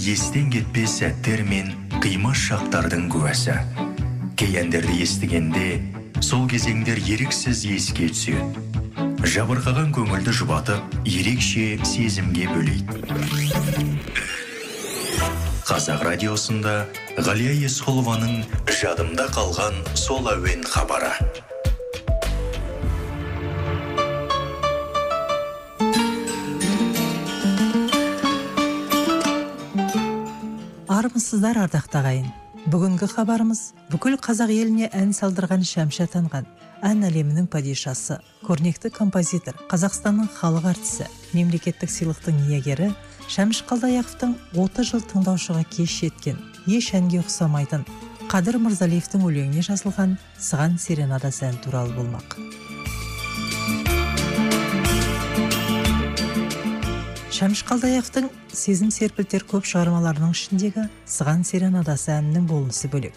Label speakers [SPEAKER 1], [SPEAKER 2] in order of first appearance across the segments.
[SPEAKER 1] естен кетпес сәттер мен қимас шақтардың куәсі. Кей әндерді естігенде сол кезеңдер еріксіз еске түседі. Жабырқаған көңілді жұбатып ерекше сезімге бөлейді. Қазақ радиосында ғалия есқұлованың жадымда қалған сол әуен хабары.
[SPEAKER 2] Армысыздар ардақты ағайын. Бүгінгі хабарымыз бүкіл қазақ еліне ән салдырған шәмші атанған ән әлемінің падишасы көрнекті композитор қазақстанның халық әртісі мемлекеттік сыйлықтың иегері шәмші қалдаяқовтың 30 жыл тыңдаушыға кеш жеткен еш әнге ұқсамайтын қадыр мырзалиевтің өлеңіне жазылған сыған серенадасы ән туралы болмақ. Шәмші қалдаяқовтың сезім серпілтер көп шығармаларының ішіндегі сыған серенадасы әнінің болмысы бөлек.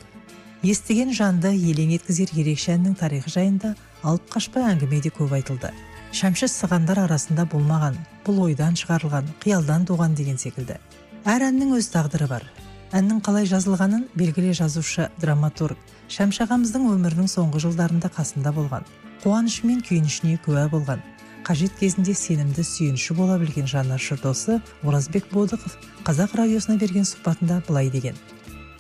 [SPEAKER 2] Естіген жанды елең еткізер ерекше әннің тарихы жайында алып қашпа әңгіме де көп айтылды. Шәмші сығандар арасында болмаған бұл ойдан шығарылған қиялдан туған деген секілді. Әр әннің өз тағдыры бар. Әннің қалай жазылғанын белгілі жазушы драматург шәмші ағамыздың өмірінің соңғы жылдарында қасында болған қуанышы мен күйінішіне куә болған қажет кезінде сенімді сүйеніші бола білген жанашыр досы оразбек бодықов қазақ радиосына берген сұхбатында былай деген.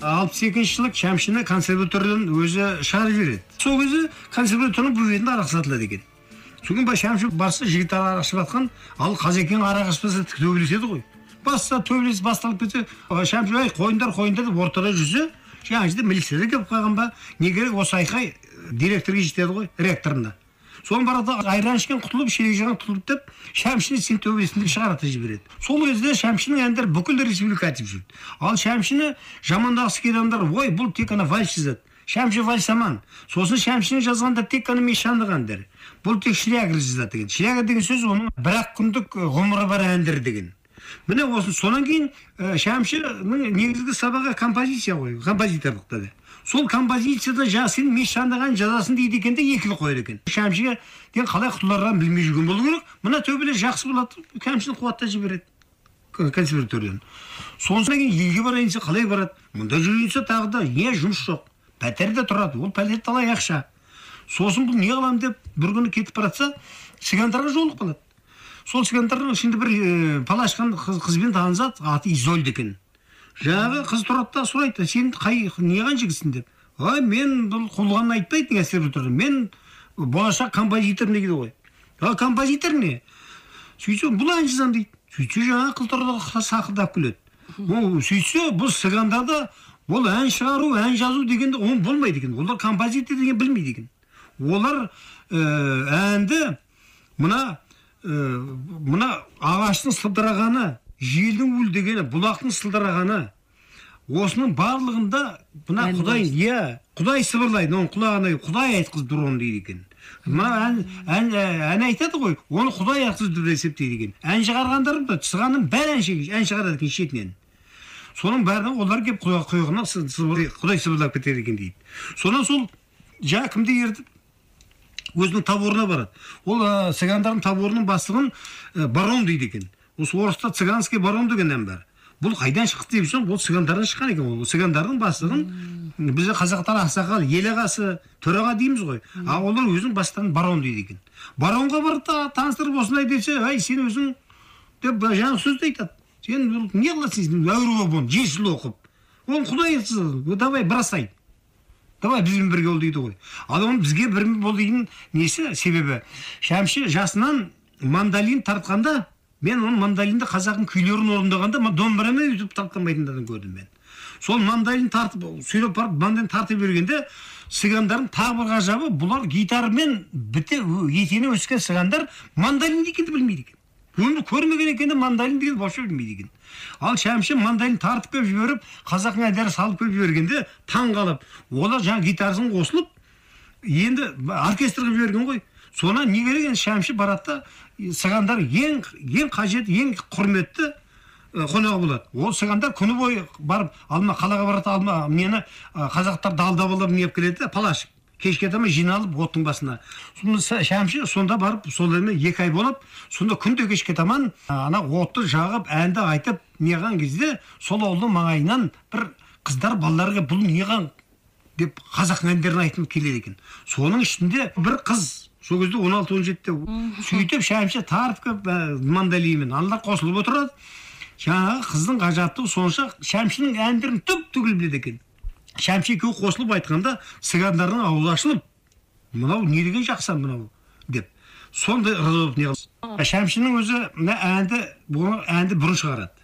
[SPEAKER 3] алпыс екінші жылы шәмшіні консерваториядан өзі шығарып жібереді. Сол кезде консерваторияның бөбетінде арақ сатылады екен. Содан кейін шәмші барса жігіт арақ ішіп жатқан ал қазекең арақ ішпесе төбелеседі ғой басса төбелес басталып кетсе шәмші ай қойыңдар қойыңдар деп ортада жүрсе жаңағы жерде милиция келіп қалған ба? Не керек осы айқай директорға жетеді ғой ректорына. Соның барады айран ішкен құтылып шелек жаған құтылып деп шәмшіні сен төбесін деп шығарата жібереді. Сол кезде шәмшінің әндері бүкіл республика айтып жүрді. Ал шәмшіні жамандағысы келген адамдар ой бұл тек қана вальс жазады шәмші вальсаман сосын шәмшінің жазғанда тек қана мещандық әндер бұл тек шлягер жазады деген. Шлягер деген сөз оның бір ақ күндік ғұмыры бар әндер деген. Міне осы сонан кейін шәмшінің негізгі сабағы композиция ғой композиторлықта сол композицияда жаңағы сен мещандаған жазасын дейді екен де екілі қояды екен. Шәмшіге қалай құтыларғанын білмей жүрген болу керек. Мына төбелес жақсы болады. Шәмшіні қуаттап жібереді. Консерваториядан. Сосын кейін елге барайын десе қалай барады? Мұнда жүрейін десе тағы да не жұмыс жоқ. Пәтерде тұрады. Ол пәтер талай ақша. Сосын бұл не қыламын деп бір күні кетіп бара жатса цыгандарға жолығып қалады сол цыгандардың ішінде бір бала ашқан қызбен танысады. Аты изольда екен. Жаңағы қыз тұрады да сұрайды сен қай неған жігітсің? деп. Ой мен бұл құлғанын айтпайды консерваторда мен болашақ композитормын дейді ғой? А композитор не? Сөйтсе бұл ән жазамын дейді сөйтсе жаңағы қыз сақылдап күледі ол сөйтсе бұл цыгандарда бұл ән шығару ән жазу дегенде ол болмайды екен. Олар композитор деген білмейді екен олар әнді мына мына ағаштың сылдырағаны желдің уілдегені бұлақтың сылдырағаны. Осының барлығында мына құдай иә құдай сыбырлайды оның құлағына құдай айтқызып тұр оны дейді екен. Мына ән, ән, ән айтады ғой оны құдай айтқызып деп есептейді екен. Ән шығарғандар да сығанның бәрі ән, ән шығарады екен шетінен. Соның бәріне олар келіп құйрығына құдай сыбырлап кетеді екен дейді. Содан сол жаңа кімді ертіп өзінің таборына барады. Ол цыгандардың таборының бастығын барон дейді екен. Осы орыста цыганский барон деген ән бар бұл қайдан шықты деп ол цыгандардан шыққан екен ол цыгандардың бастығын бізде қазақтар ақсақал ел ағасы төраға дейміз ғой ал олар өзінің бастарын барон дейді екен баронға барады да таныстырып осындай десе ай сен өзің деп жаңағы сөзді айтады сен не қыласың сен әуре болып жеті жыл оқып ол құдай давай бросай давай бізбен бірге бол дейді ғой ал оны бізге бір бол дейтін несі себебі шәмші жасынан мандолин тартқанда мен оны мандолинді қазақтың күйлерін орындағанда домбырамен өйтіп тартқанбайтындарын көрдім мен. Сол мандолин тартып сөйлеп барып мандолин тартып бергенде цыгандардың тағы бір ғажабы бұлар гитарамен біте етене өскен цыгандар мандолин дегенді білмейді екен. Өмір көрмеген екен де мандолин дегенді вообще білмейді екен. Ал шәмші мандолин тартып келіп жіберіп қазақтың әндерін салып келіп жібергенде таң қалып олар жаңағы гитарасын қосылып енді оркестрға жіберген ғой. Соны не керек енді шәмші барады да цыгандар ең ең қажет ең құрметті қонағы болады. Ол цыгандар күні бойы барып алма қалаға барады алма нені қазақтарды алдап алып не келеді? палаш. Кешке таман жиналып оттың басына. Шәмші сонда барып сол эме екі ай болып сонда күнде кешке таман ана отты жағып әнді айтып неған кезде сол ауылдың маңайынан бір қыздар балаларға бұл неған деп қазақ әндерін айтып келеді екен. Соның ішінде бір қыз сол кезде он алты он жетіде сөйтіп шәмші тартып келіп мандолинмен аналар қосылып отырады жаңағы қыздың ғажаптығы сонша шәмшінің әндерін түп түгел біледі екен шәмші екеуі қосылып айтқанда цыгандардың аузы ашылып мынау не деген жақсы мынау деп сондай ырза болып не қылды. шәмшінің өзі мына әнді әнді бұрын шығарады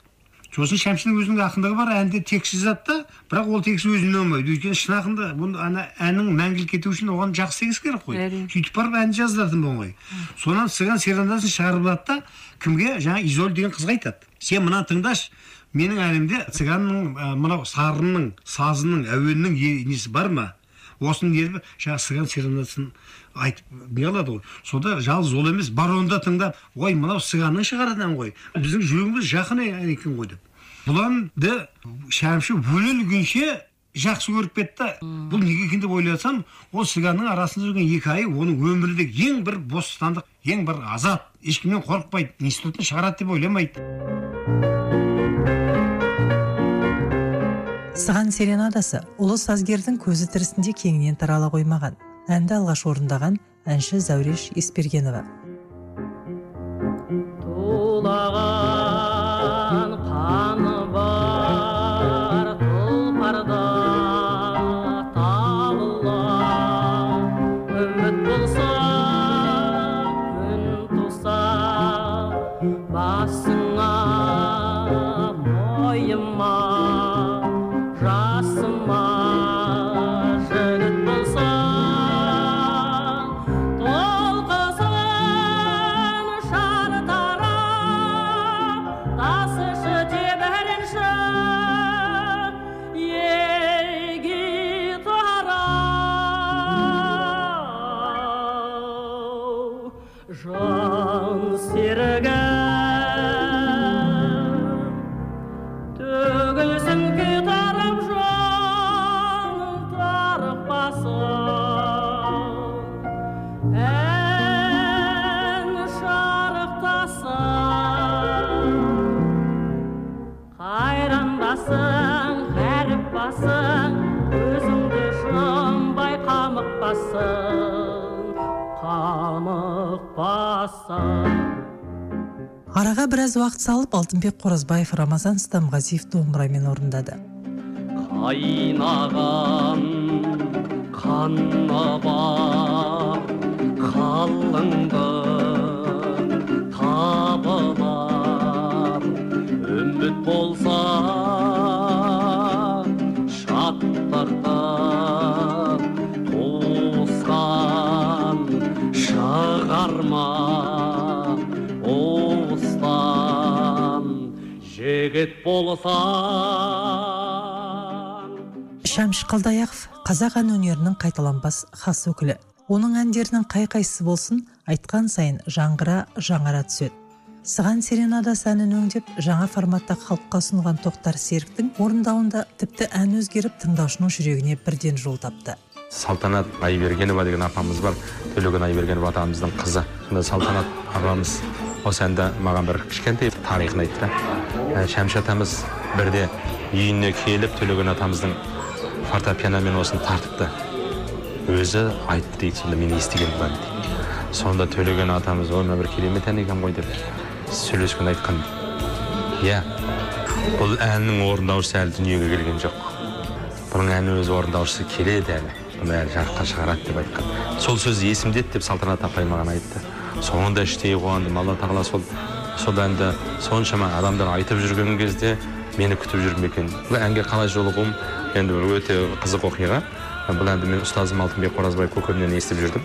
[SPEAKER 3] сосын шәмшінің өзінің ақындығы бар әнді тексіз жазады да бірақ ол тексіз өзіне ұнамайды. Өйткені шын ақында бұны ана әннің мәңгілік кетуі үшін оған жақсы текст керек қой.
[SPEAKER 4] Әрине.
[SPEAKER 3] сөйтіп барып әнді жаздыратын оңай. Сонан цыган серандасын шығарып алады да кімге? Жаңа изоль деген қызға айтады. Сен мынаны тыңдашы менің әнімде цыганның мынау сарынның сазының әуеннің е- несі бар ма? Осыны не жаңағы цыган серенадасын айтып не қылады ғой. Сонда жалғыз ол емес бар оны да тыңдап ой мынау цыганның шығаратын ғой біздің жүрегіміз жақын екен ғой деп. Бұл әнді шәмші өле жақсы көріп кетті бұл неге екен деп ойласам ол цыганның арасында жүрген екі ай оның өміріндегі ең бір бостандық ең бір азат ешкімнен қорықпайды институттан шығарады деп ойламайды.
[SPEAKER 2] Сыған серенадасы ұлы сазгердің көзі тірісінде кеңінен тарала қоймаған. Әнді алғаш орындаған әнші зәуреш еспергенова
[SPEAKER 4] қамықпасын
[SPEAKER 2] араға біраз уақыт салып алтынбек қоразбаев рамазан стамғазиев домбырамен орындады.
[SPEAKER 4] Қайнаған қанына бар қалыңдық болсаң.
[SPEAKER 2] Шәмші қалдаяқов қазақ ән өнерінің қайталанбас хас өкілі. Оның әндерінің қай қайсысы болсын айтқан сайын жаңғыра жаңара түседі. Сыған серенадасы әнін өңдеп жаңа форматта халыққа ұсынған тоқтар серіктің орындауында тіпті ән өзгеріп тыңдаушының жүрегіне бірден жол тапты.
[SPEAKER 5] Салтанат айбергенова деген апамыз бар. Төлеген айбергенов атамыздың қызы. Салтанат апамыз осы әнді маған бір кішкентай тарихын айтты шәмші атамыз бірде үйіне келіп төлеген атамыздың фортепианомен осыны тартыпты өзі айтты дейді сонда мен естіген дейді сонда төлеген атамыз ой мына бір керемет ән екен ғой деп сөйлескенде айтқан иә бұл әннің орындаушысы әлі дүниеге келген жоқ бұның ән өз орындаушысы келеді әлі бұны әлі жарыққа шығарады деп айтқан сол сөз есімде деп салтанат апай маған айтты соңында іштей қуандым алла тағала сол сол әнді соншама адамдар айтып жүрген кезде мені күтіп жүр ме екен бұл әнге қалай жолығуым енді бір өте қызық оқиға. Бұл әнді мен ұстазым алтынбек қоразбаев көкемнен естіп жүрдім.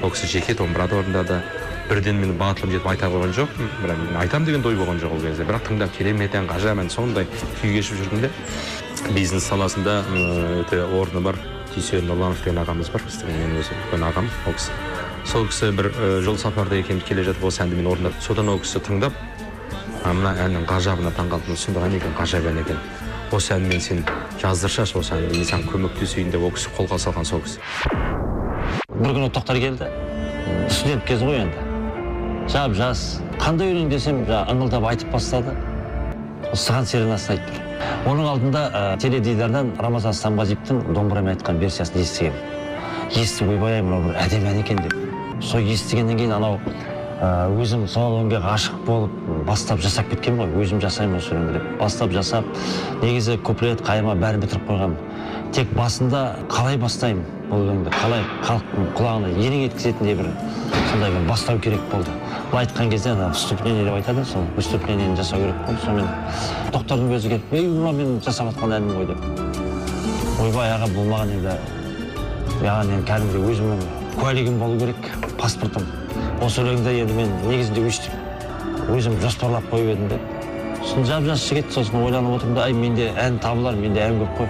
[SPEAKER 5] Ол кісі жеке домбырада орындады бірден мен батылым жетіп айта қойған жоқпын. Бірақ мен айтамын деген ой болған жоқ ол кезде. Бірақ тыңдап керемет ән ғажап ән сондай күй кешіп жүрдім де. Бизнес саласында өте орны бар. Дүйсен нұрланов деген ағамыз бар. Біздің менің өзім үлкен ағам ол кісі. Сол кісі бір жол сапарда екеуміз келе жатып осы әнді мен орындадым содан ол кісі тыңдап мына әннің ғажабына таңқалдым сондай ән екен ғажап ән екен осы әнмен сен жаздырсашы осы әнді мен саған көмектесейін деп ол кісі қолға салған сол кісі.
[SPEAKER 6] Бір күні тоқтар келді. Студент кез ғой енді. Жап жас. Қандай өлең десем? жаңағы ыңылдап айтып бастады. Саған серенасын айтты оның алдында ә, теледидардан рамазан стамғазиевтің домбырамен айтқан версиясын естігемін естіп ойбай ай мынау бір әдемі ән екен деп. Сол естігеннен кейін анау өзім сол өлеңге ғашық болып бастап жасап кеткенмін ғой. Өзім жасаймын осы өлеңді деп. Бастап жасап негізі куплет қайырма бәрін бітіріп қойғанмын. Тек басында қалай бастаймын бұл өлеңді? Қалай халықтың құлағына елең еткізетіндей бір сондай бір бастау керек болды. Былай айтқан кезде ана вступление деп айтады сол выступлениені жасау керек болды. Сонымен тоқтардың өзі келіп ей мынау мен жасап жатқан әнім ғой деп. Ойбай аға бұл маған енді маған енді кәдімгідей өзімнің куәлігім болу керек паспортым. Осы өлеңді енді мен негізінде өйстіп өзім жоспарлап қойып едім де. Сосын жап жас жігіт сосын ойланып отырмын да ай менде ән табылар менде ән көп қой.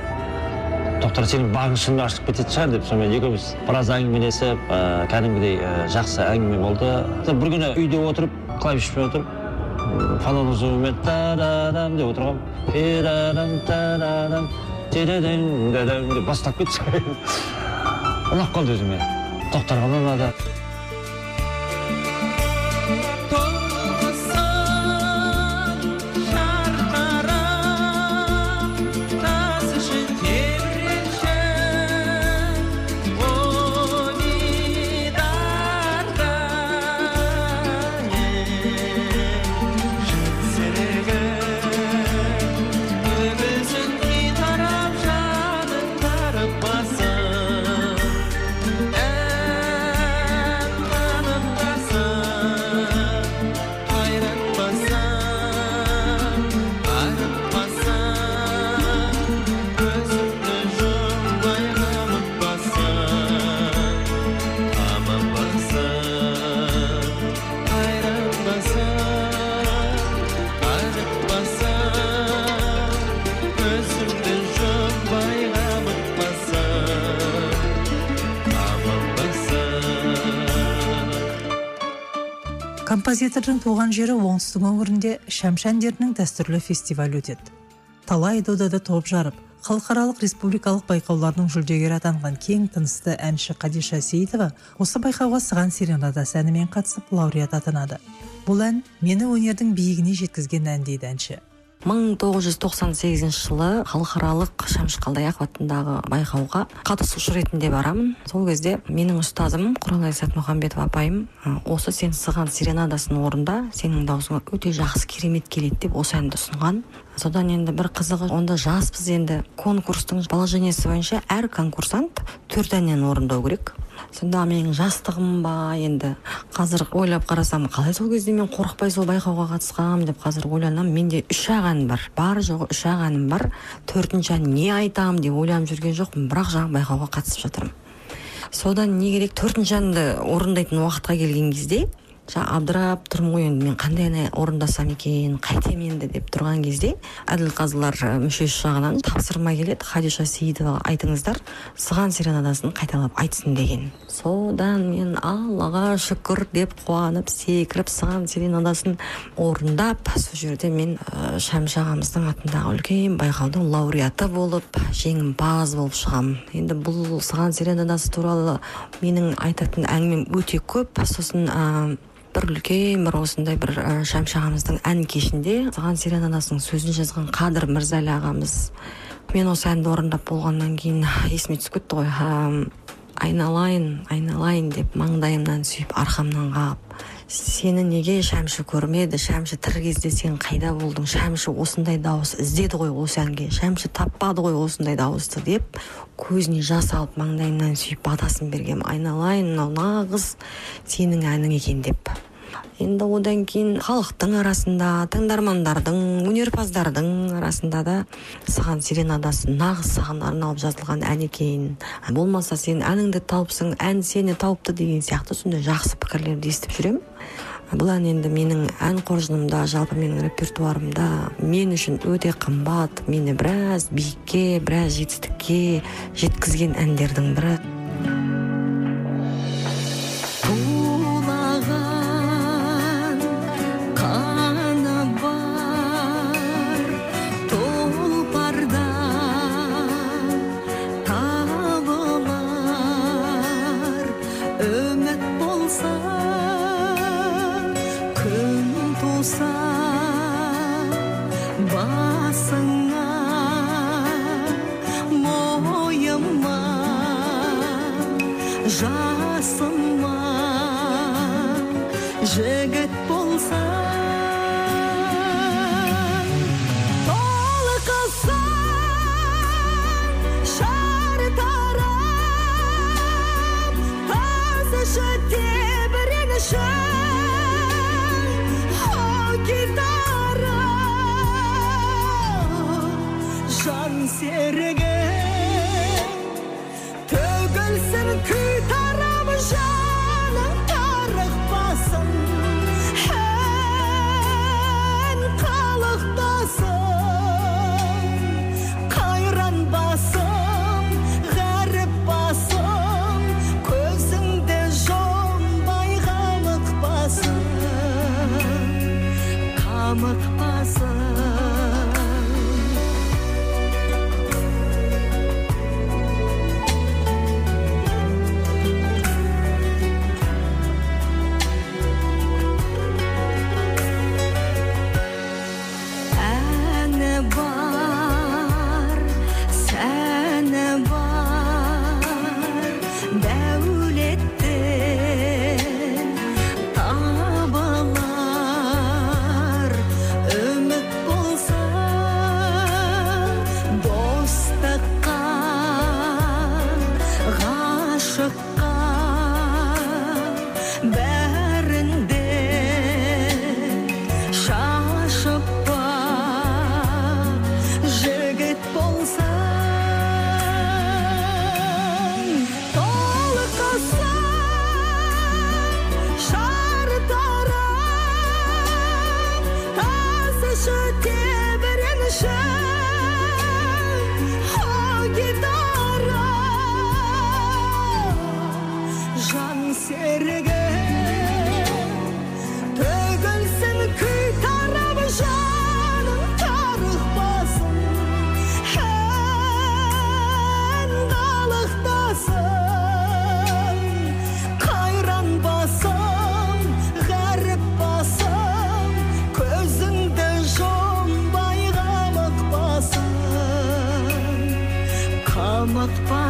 [SPEAKER 6] Тоқтар сенің бағың шынымен ашылып кететін шығар деп сонымен екеуміз біраз әңгімелесіп ә, кәдімгідей ә, жақсы әңгіме болды. Бір күні үйде отырып клавишпен отырып фонон узумен тарарам деп отырғанмын. Деп бастап кетті. Ұнап қалды өзіме. Тоқтарға ұнады
[SPEAKER 2] композитордың туған жері оңтүстік өңірінде шәмші әндерінің дәстүрлі фестивалі өтеді. Талай додада топ жарып халықаралық республикалық байқаулардың жүлдегері атанған кең тынысты әнші қадиша сейітова осы байқауға сыған серенадасы әнімен қатысып лауреат атанады. Бұл ән мені өнердің биігіне жеткізген ән дейді әнші.
[SPEAKER 7] 1998 жылы халықаралық шәмші қалдаяқов атындағы байқауға қатысушы ретінде барамын. Сол кезде менің ұстазым құралай сәтмұхамбетов апайым осы сен сыған серенадасын орында сенің даусыңа өте жақсы керемет келеді деп осы әнді ұсынған. Содан енді бір қызығы. Онда жаспыз енді. Конкурстың положениесі бойынша әр конкурсант төрт әннен орындау керек. Сонда менің жастығым ба енді? Қазір ойлап қарасам қалай сол кезде мен қорықпай сол байқауға қатысқанмын деп қазір ойланамын менде үш ақ ән бар. Бар жоғы үш ақ әнім бар. Төртінші ән не айтамын деп ойланып жүрген жоқпын бірақ жаңағы байқауға қатысып жатырмын. Содан не керек? Төртінші әнді орындайтын уақытқа келген кезде жаңағы абдырап тұрмын ғой енді. Мен қандай ән орындасам екен қайтем енді деп тұрған кезде әділқазылар мүшесі жағынан тапсырма келеді. Хадиша сейітоваға айтыңыздар сыған серенадасын қайталап айтсын деген. Содан мен аллаға шүкір деп қуанып секіріп сыған серенадасын орындап сол жерде мен ә, шәмші ағамыздың атындағы үлкен байқаудың лауреаты болып жеңімпаз болып шығамын енді бұл сыған серенадасы туралы менің айтатын әңгімем өте көп. Сосын бір үлкен бір осындай бір ә, шәмші ағамыздың ән кешінде саған серенадасының сөзін жазған қадыр мырзәлі ағамыз мен осы әнді орындап болғаннан кейін есіме түсіп кетті ғой айналайын айналайын деп маңдайымнан сүйіп арқамнан қағып сені неге шәмші көрмеді шәмші тірі кезде сен қайда болдың шәмші осындай дауыс іздеді ғой осы әнге шәмші таппады ғой осындай дауысты деп көзіне жас алып маңдайымнан сүйіп батасын бергем. Айналайын мынау нағыз сенің әнің екен деп. Енді одан кейін халықтың арасында тыңдармандардың өнерпаздардың арасында да саған серенадасы нағыз саған арналып жазылған ән екен болмаса сен әніңді тауыпсың ән сені тауыпты деген сияқты сондай жақсы пікірлерді естіп жүремін бұл ән енді менің ән қоржынымда жалпы менің репертуарымда мен үшін өте қымбат. Мені біраз биікке біраз жетістікке жеткізген әндердің бірі.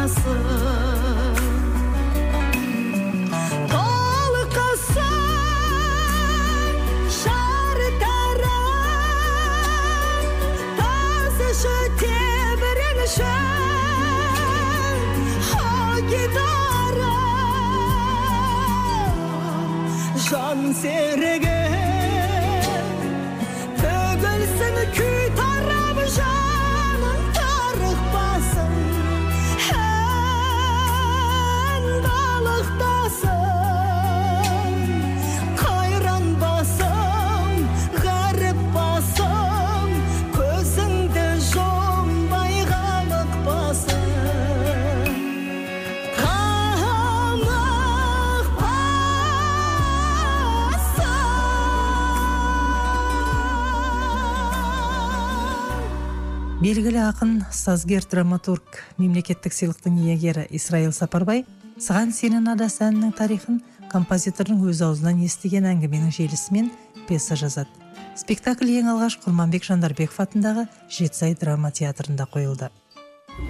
[SPEAKER 7] 死
[SPEAKER 2] белгілі ақын сазгер драматург мемлекеттік сыйлықтың иегері исраил сапарбай саған серенадасы әнінің тарихын композитордың өз аузынан естіген әңгіменің желісімен пьеса жазады. Спектакль ең алғаш құрманбек жандарбеков атындағы жетісай драма театрында қойылды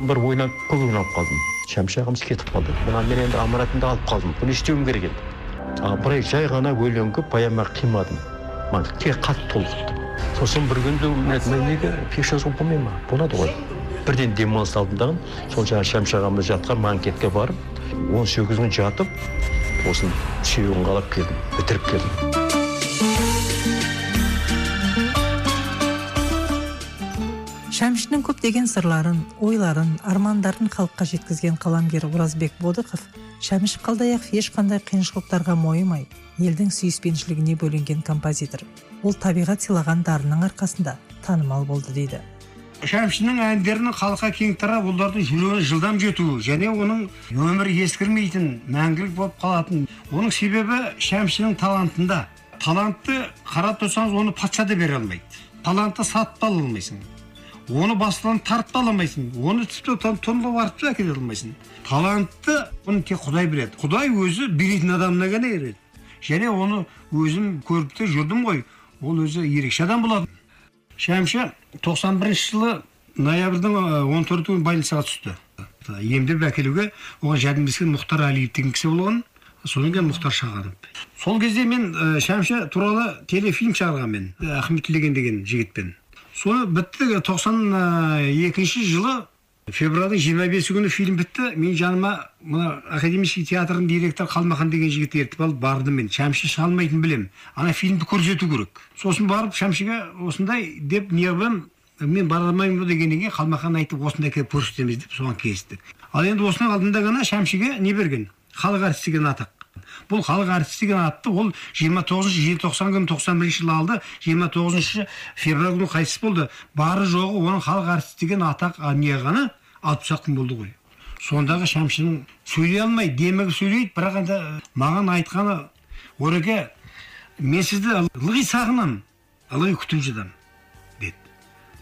[SPEAKER 8] бір ойнап көп ойланып қалдым. Шәмші ағамыз кетіп қалды. Мына мен енді аманатымды алып қалдым. Бұны істеуім керек еді. А жай ғана өлеңге поэма қимадым. Маған тек қатты толқытты сосын бір күнде мен айттым, «Ей, неге пьеса жазуға болмай ма болады ғой. Бірден демалыс алдым дағы сол жаңағы шәмші ағамыз жатқан манкетке барып он сегіз күн жатып осыны сүйегін қалап келдім бітіріп келдім.
[SPEAKER 2] Шәмшінің көптеген сырларын ойларын армандарын халыққа жеткізген қаламгер оразбек бодықов шәміш қалдаяқов ешқандай қиыншылықтарға мойымай елдің сүйіспеншілігіне бөленген композитор. Ол табиғат сыйлаған дарынның арқасында танымал болды дейді.
[SPEAKER 3] Шәмшінің әндерінің халыққа кең тарап олардың жүрегіне жылдам жетуі және оның өмірі ескірмейтін мәңгілік болып қалатын. Оның себебі шәмшінің талантында. Талантты қарап тұрсаңыз оны патша да бере алмайды. Талантты сатып ала алмайсың. Оны басынан тартып ала алмайсың оны тіпті тонға барып та әкеле алмайсың талантты оны тек құдай береді құдай өзі беретін адамына ғана береді және оны өзім көріп те жүрдім ғой ол өзі ерекше адам болады шәмші 91 жылы ноябрьдің э, 14 күні больницаға түсті емдеп әкелуге оған жәрдемдескен мұхтар әлиев деген кісі болған содан кейін мұхтар шағанов сол кезде мен шәмші туралы телефильм шығарғанмын ахмет тілеген деген жігітпен соны бітті 92 жылы февральдың 25 күні фильм бітті мен жаныма мына академический театрдың директоры қалмахан деген жігітті ертіп алып бардым мен шәмші шыға алмайтынын білемін ана фильмді көрсету керек сосын барып шәмшіге осындай деп неғып мен бара алмаймын ба дегеннен кейін қалмахан айтып осындай келіп көрсетеміз деп соған келістік ал енді осының алдында ғана шәмшіге не берген халық артисі деген атақ бұл халық артисі деген атты ол 29 желтоқсан күні 91 жылы алды 29 февраль күні қайтыс болды. Бары жоғы оның халық артисі деген атақ не ғана алпыс болды ғой. Сондағы шәмшінің сөйлей алмай демігіп сөйлейді бірақ енді маған айтқаны ореке мен сізді ылғи сағынамын ылғи күтіп жатамын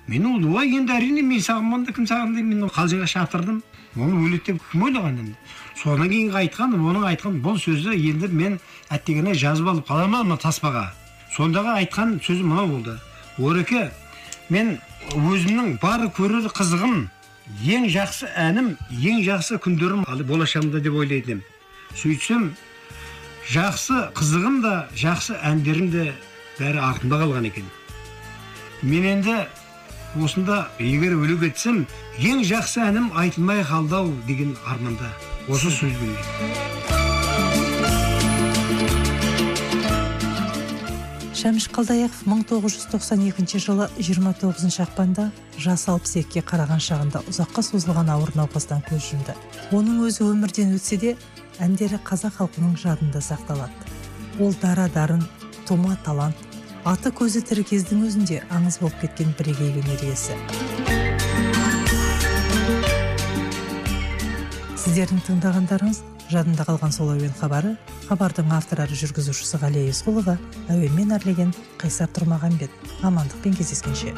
[SPEAKER 3] мен ол ой енді әрине мен сағынбағанда кім сағынды мен қалжыңға шақырдым. Оны өледі деп кім ойлаған енді? Содан кейін айтқан оның айтқан бұл сөзі енді мен әттегене жазып алып қаламын мына таспаға сондағы айтқан сөзі мынау болды. Ореке мен өзімнің бар көрер қызығым ең жақсы әнім ең жақсы күндерім болашағымда деп ойлайтын едім. Сөйтсем жақсы қызығым да жақсы әндерім де бәрі артымда қалған екен. Мен енді осында егер өле кетсем ең жақсы әнім айтылмай қалды ау деген арманда. Осы сөзбен
[SPEAKER 2] шәміш қалдаяқов 1992 жылы 29 ақпанда жасы 62-ге қараған шағында ұзаққа созылған ауыр науқастан көз жұмды. Оның өзі өмірден өтсе де әндері қазақ халқының жадында сақталады. Ол дара дарын тума талант аты көзі тірі кездің өзінде аңыз болып кеткен бірегей өнер иесі. Сіздердің тыңдағандарыңыз жадында қалған сол әуен хабары хабардың авторы жүргізушісі ғалия есқұлова әуенмен әрлеген қайсар тұрмағанбет амандықпен кездескенше.